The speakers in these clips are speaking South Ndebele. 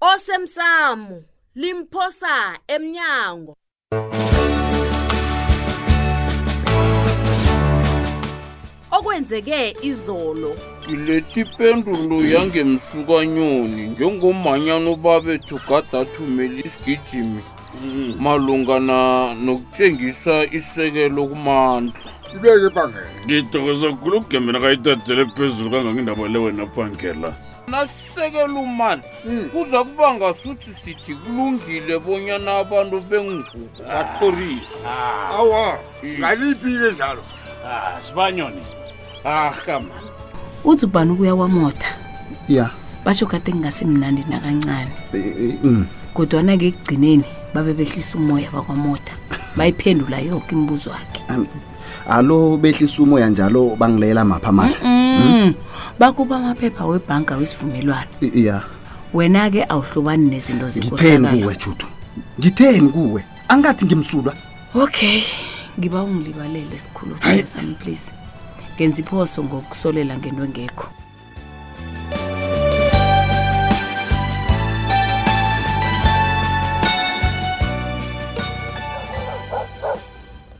osemsamo limphosa emnyango okwenzeke izolo ngilethi ipendulo yangemsukanyoni njengomanyana ubabethu gade athumela isigijimi mm. malungana nokutshengisa isekelo kumandla ibeke bangela ngithokoza khulu ugembena kayitadele phezulu kangangindaba le wena bhangela ukusekela umani hmm. kuza kuba ngasuthi sithi kulungile bonyana abantu bengugu bathorisi ah. awa hmm. ngaliphi-ke njalo ah, sibanyoni ahama uthi ubani ukuya kwamotha ya basho kade ngingasimnandi nakancane eh, eh, hmm. kodwana-ke ekugcineni babe behlisa umoya bakwamotha bayiphendula yoke imibuzo wakhe alo behlisa umoya njalo bangilayela maphi amandla Mm. bakuba amaphepha webhanka wesivumelwano I- ya wena-ke awuhlobani nezinto ngitheni zenkohlakalo kuwe judu ngitheni kuwe angathi ngimsulwa okay ngiba ungilibalele sikhulu Hayi. sami please ngenza iphoso ngokusolela ngento engekho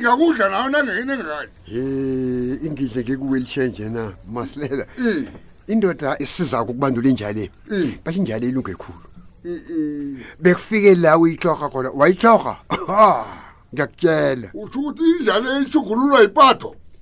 ngakudla nawo nangene ngayo he ingidle ke kuwheelchair nje na masilela Eh, indoda isiza ukubandula injale Mm. bathi injale ilunge khulu mm, mm. bekufike la uyitlhoga khona wayitlhoga ngiyakutshela utsho ukuthi injalo eyishugululwa yipatho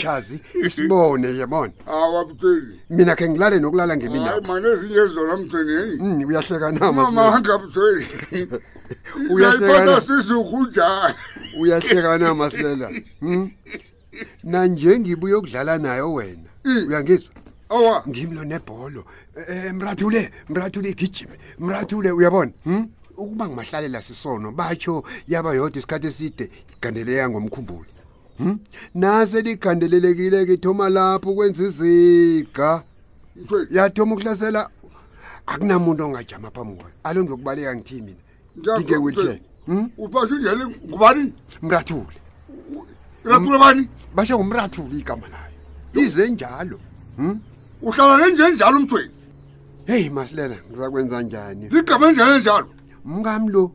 chazi isibone yabona awa butweni mina khe ngilale nokulala hayi ngemina mani ezinye zona mtweneni Mm, uyahleka nama mamanga butweni Uyahleka na? uyayiphatha sizuku njani uyahleka nama silela Hmm? nanje ngibuye ukudlala nayo wena uyangizwa awa ngimlo nebholo Eh, mrathule mrathule igijime mrathule uyabona Hmm? ukuba ngimahlalela sisono batsho yaba yodwa isikhathi eside igandeleka ngomkhumbulo Hmm? nase ligandelelekile ke thoma lapho kwenza iziga yathoma ukuhlasela akunamuntu ongajama phambi kwayo alo ngiyokubaleka ngithini mina ngike wheelchair hmm? ubasho njani ngubani mrathule mrathule bani basho ngumrathule igama layo ize njalo hmm? uhlala nenjenjalo umthweni heyi masilela ngizakwenza njani ligama enjani enjalo mkami lo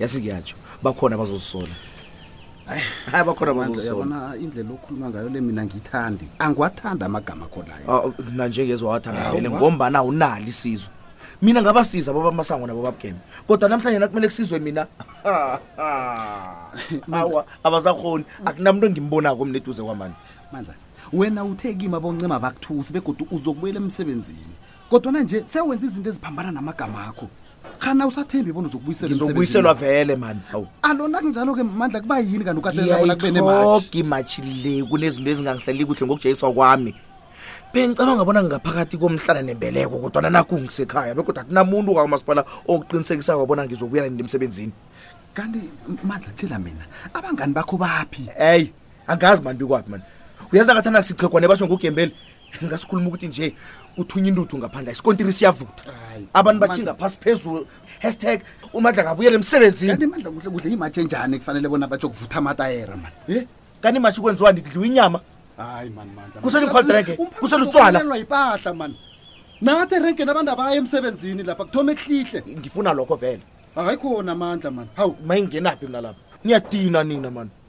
yasi ngiyatsho bakhona abazozisola hayi bakhona Mandla, abazozisola yabona indlela okhuluma ngayo le mina ngiyithandi angiwathandi amagama akhonayo Ah, nanjengezwa wathi angavele Awa. ngombana unalo isizwe mina ngabasiza babamasango nabo babugeme kodwa namhlanje nakumele kusizwe mina awa abasakhoni akunamntu engimbonako mina eduze kwamani mandla wena uthe kimi aboncema bakuthusi begodwa uzokubuyela emsebenzini kodwana nje sewenza izinto eziphambana namagama akho khana usathembi bona uzokubuyisela ngizokubuyiselwa vele mani hawu alona kunjalo-ke mandla kuba yini kanti ukatelelabona kube nematshi ngiyayitlhoga imatshi le kunezinto ezingangihlali kuhle ngokujayiswa kwami bengicabanga bona ngingaphakathi komhlala nembeleko kodwana nakhu ngisekhaya bekodwa akunamuntu kamasipala okuqinisekisa wabona ngizokubuyela nini emsebenzini kanti M- mandla tshela mina abangani bakho baphi eyi angazi mani bikwaphi mani uyazi nakathanda sichegwane basho ngugembeli ngasikhuluma ukuthi nje kuthunya intuthu ngaphandle isikontiri siyavutha abantu bathinga phasi phezulu hashtag umadla ngabuyela emsebenzini mandla kuhle kuhle imatshi enjani kufanele bona batsho kuvutha amatayera mani e eh? kanti imatshi kwenziwani kudliwa inyama hayi mani mandla kuselukhontreke kuselutshwala ipahla mani nathi erenkeni abantu abaya emsebenzini lapha kuthoma ekuhlihle ngifuna lokho vele hayi khona amandla mani hawu mayingenaphi mna lapha niyadina nina mani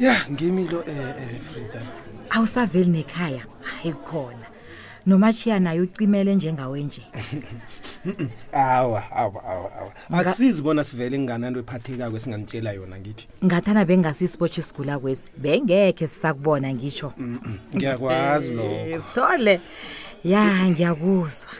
ya ngimi lo eh, eh, frida awusaveli nekhaya hayi khona nomashiya naye ucimele njengawe nje awa awa awa awa akusizi bona sivele ngingananto ephathekako esinganitshela yona ngithi ngathana bengasisibotshwa isigula kwesi bengekhe sisakubona ngitsho ngiyakwazi lokho thole ya ngiyakuzwa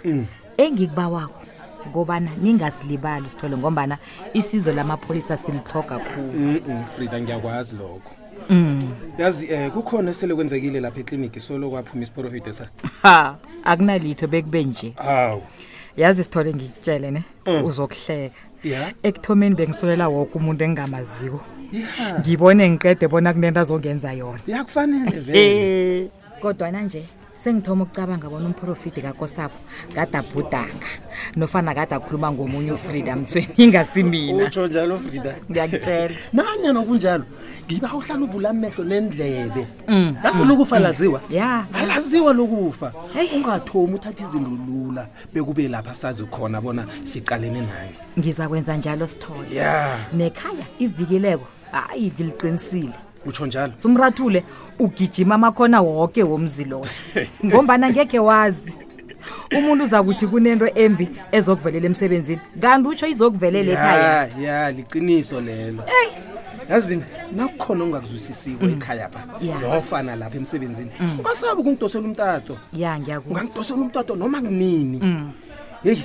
engikubawako ngobana ningasilibali sithole ngombana isizo lamapholisa silithoga khulu Mm, mm, frida ngiyakwazi lokho Mm. yazi um kukhona esele kwenzekile lapha ekliniki solo kwaphuma isiporofide sa ha akunalitho bekube nje hawu yazi sithole ngikutshele ne Mm. uzokuhleka ya ekuthomeni bengisolela woke umuntu engingamaziko ya ngibone ngiqede bona kunento azongenza yona ya kufanele vele Eh. kodwana nje sengithoma ukucabanga bona umprofidi kakosabo kade abhudanga nofana kade akhuluma ngomunye ufrida mthweni ingasimina utsho njalo frida ngiyakutshela nanyana kunjalo ngiba uhlala uvula amehlo nendlebe Mm. lazi lokufa laziwa ya alaziwa lokufa ungathomi uthatha izinto lula bekube lapha sazi khona bona siqalene nani ngizakwenza njalo sithole ya nekhaya ivikileko hayi ngiliqinisile utsho njalo umrathule ugijima amakhona woke womzi loyo ngombana ngekhe wazi umuntu uza kuthi kunento embi ezokuvelela emsebenzini kanti utsho izokuvelela ekhaya ya liqiniso lelo yazini nakukhona ongakuzwisisiko mm. ekhaya pha nofana lapha emsebenzini mm. ungasabi ukungidosela umtato ya ngiyakungangidosela umtato noma kunini mm. heyi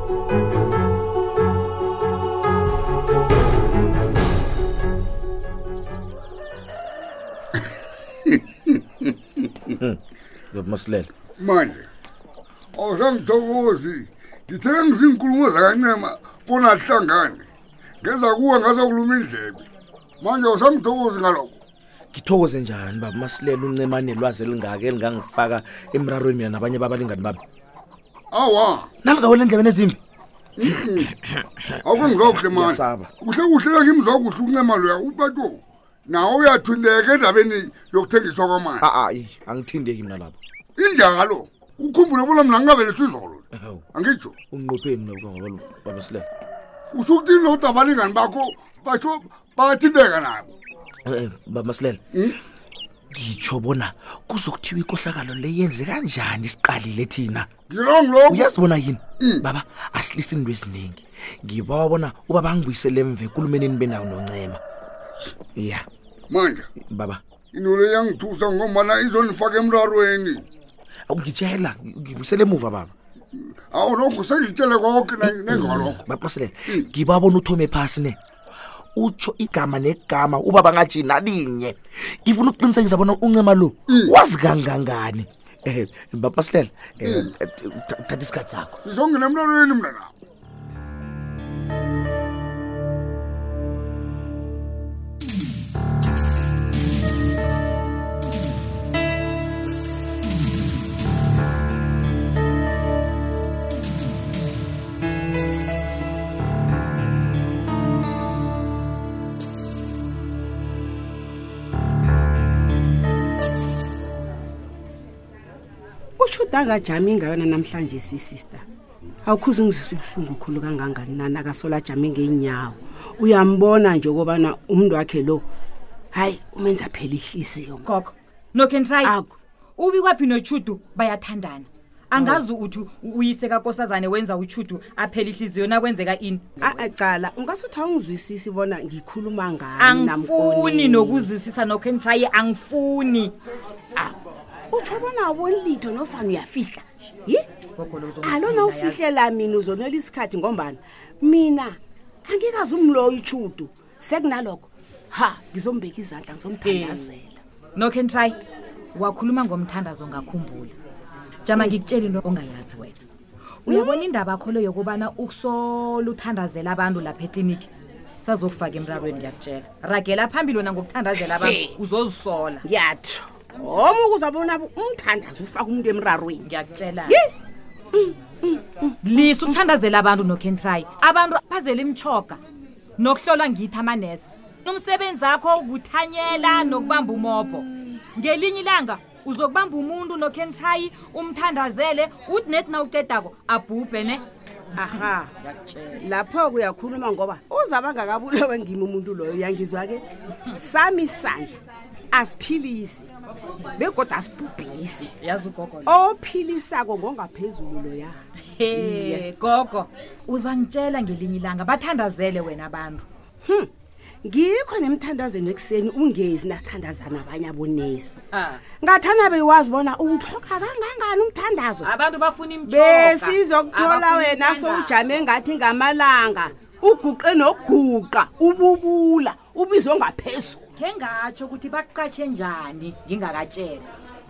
ngiyomasilela manje awusangithokozi ngithe ngizinkulumo zakancema bona ahlangane ngeza kuwe ngazokuluma indlebe manje awusangithokozi ngalokho ngithokoze njani baba masilela uncemane lwazi elingaka elingangifaka emrarweni mina nabanye babalingani bami awa nalikawela endlebeni ezimbi akungizokuhle mani Ngiyasaba. kuhle kuhle langimzokuhle uncema loya ubato nawo uyathinteka endabeni yokuthengiswa kwamanje a-ayi angithindeki mina lapho injalo ukhumbule bona mna ngingabelethwa izolo Ewu, angitsho unqopheni mina bukangabalo babesilela usho ukuthini nokuthi abalingani bakho basho bathinteka nabo Eh, bamasilela Hmm? ngitsho bona kuzokuthiwa ikohlakalo le yenze kanjani siqalile thina ngilongi lokhu uyazi bona yini Hmm. baba asilisi into eziningi ngibawa bona uba bangibuyisele emva ekulumenini bendawo noncema ya mandla baba into le yangithusa ngombana izonifaka emrarweni ngitshela ngibuyisele emuva baba awu nokho sengitshele koke nengalokho bamasilela ngibawa bona uthome phasi ne utsho igama negama ubaba ngathi nalinye ngifuna ukuqinisekisa bona uncema lo mm. wazi kangangani um baba masilela um eh, mm. thatha isikhathi sakho ngizongena emlolweni mna nabo ushuda akajami ingayona namhlanje sisister awukhuze ungizisa ubuhlungu khulu kangangani nani akasola ajame ngeenyawo uyambona nje ukobana umntu wakhe lo hayi umenza phela ihliziyo gogo nokentrayi ubikwaphi nochudu bayathandana angazi uthi uyise kakosazane wenza uchudu aphela ihliziyo nakwenzeka ini aacala ungasuthi awungizwisisi bona ngikhuluma ngangifuni nokuzwisisa nokho engitraye angifuni ah, utsho bona awuboni litho nofana uyafihla yi alo nawufihlela mina uzonela isikhathi ngombana mina angikazi umloyo uchudu sekunalokho ha ngizombeka izandla ngizomthandazela nokhe ntry wakhuluma ngomthandazo ngakhumbula jama ngikutshela into ongayazi wena uyabona hmm? indaba kho leyo yokubana ukusola uthandazela abantu lapha ekliniki sazokufaka emrarweni ngiyakutshela ragela phambili wena ngokuthandazela abantu uzozisola ngiyatsho homa ukuzabona umthandazo ufaka umuntu emrarweni ngiyakutshela lisa ukuthandazela abantu nokentry abantu aphazela imtshoga nokuhlola ngithi amanesi umsebenzi akho ukuthanyela nokubamba umobho ngelinye ilanga uzokubamba umuntu nokhenshayi umthandazele uthi nethi na ucedako abhubhe ne aha lapho kuyakhuluma ngoba uzaba ngakabulawe ngimi umuntu loyo uyangizwa ke sami isandla asiphilisi begodwa asibhubhisi yazi ugogo ophilisako ngongaphezulu loya Iye. gogo uzangitshela ngelinye ilanga bathandazele wena abantu Hmm. ngikho nemthandazweni ekuseni ungezi nasithandazana abanye abonesi Ah. ngathana bewazi bona uwutlhoga kangangani umthandazo abantu bafuna besizokuthola wena sowujame ngathi ngamalanga uguqe nokuguqa ububula ubizwe ngaphezulu khe ngatsho ukuthi bakuqatshe njani ngingakatshela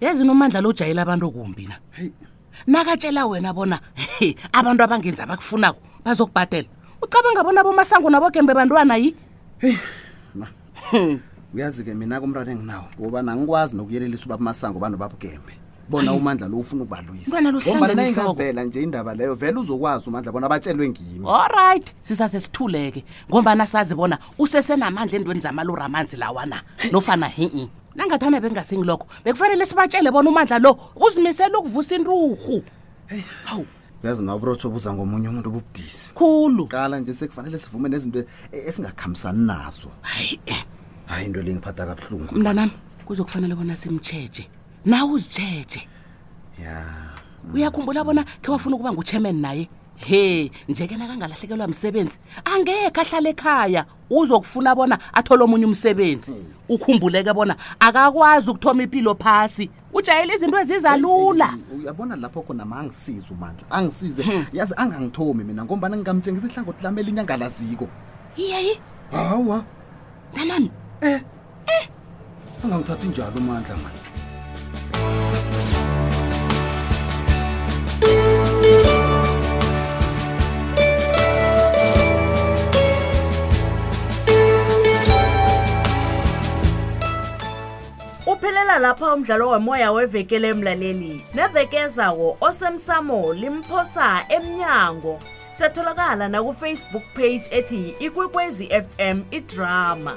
yazi unomandla lo ujayela abantu kumbi na nakatshela wena bona he abantu abangenzi abakufunako bazokubhatela ucabanga bona bomasango nabogembe bantwana yi uyazi-ke mina kumrane enginawo ngoba nangikwazi nokuyelelisa uba masango banobabugembe bona umandla lo ufuna ukubalwisa Mntwana lo ngombana hlangana ihloko. nayingavela nje indaba leyo vele uzokwazi umandla bona batshelwe ngimi olright sisase sithuleke ngombana sazi bona usesenamandla endweni zamalori amanzi lawana nofana hi-i nangathana bengasengilokho bekufanele sibatshele bona umandla lo uzimisela ukuvusa inturhu hawu uyazi nawe uburotho obuza ngomunye umuntu obubudisi khulu qala nje sekufanele sivume nezinto e- esingakhambisani nazo hayi eh, hayi into le ngiphatha kabuhlungu mntanami kuzokufanele bona simtsheje nawe uzitsheje ya uyakhumbula bona khe wafuna ukuba nguchairman naye he nje-ke nakangalahlekelwa msebenzi angekhe ahlale ekhaya uzokufuna bona athole omunye umsebenzi hmm. ukhumbuleke bona akakwazi ukuthoma impilo phasi ujayele izinto eziza lula uyabona lapho khona ma angisize umandla angisize hmm. yazi angangithomi mina ngombana ngingamtshengisa ihlangothi lami elinye angalaziko yeyi hawa nanami um eh. eh angangithathi njalo umandla mani Uphelela lapha umdlalo womoya wevekele emlaleli neveke ezawo osemsamo limphosa emnyango setholakala nakufacebook page ethi ikwekwezi fm idrama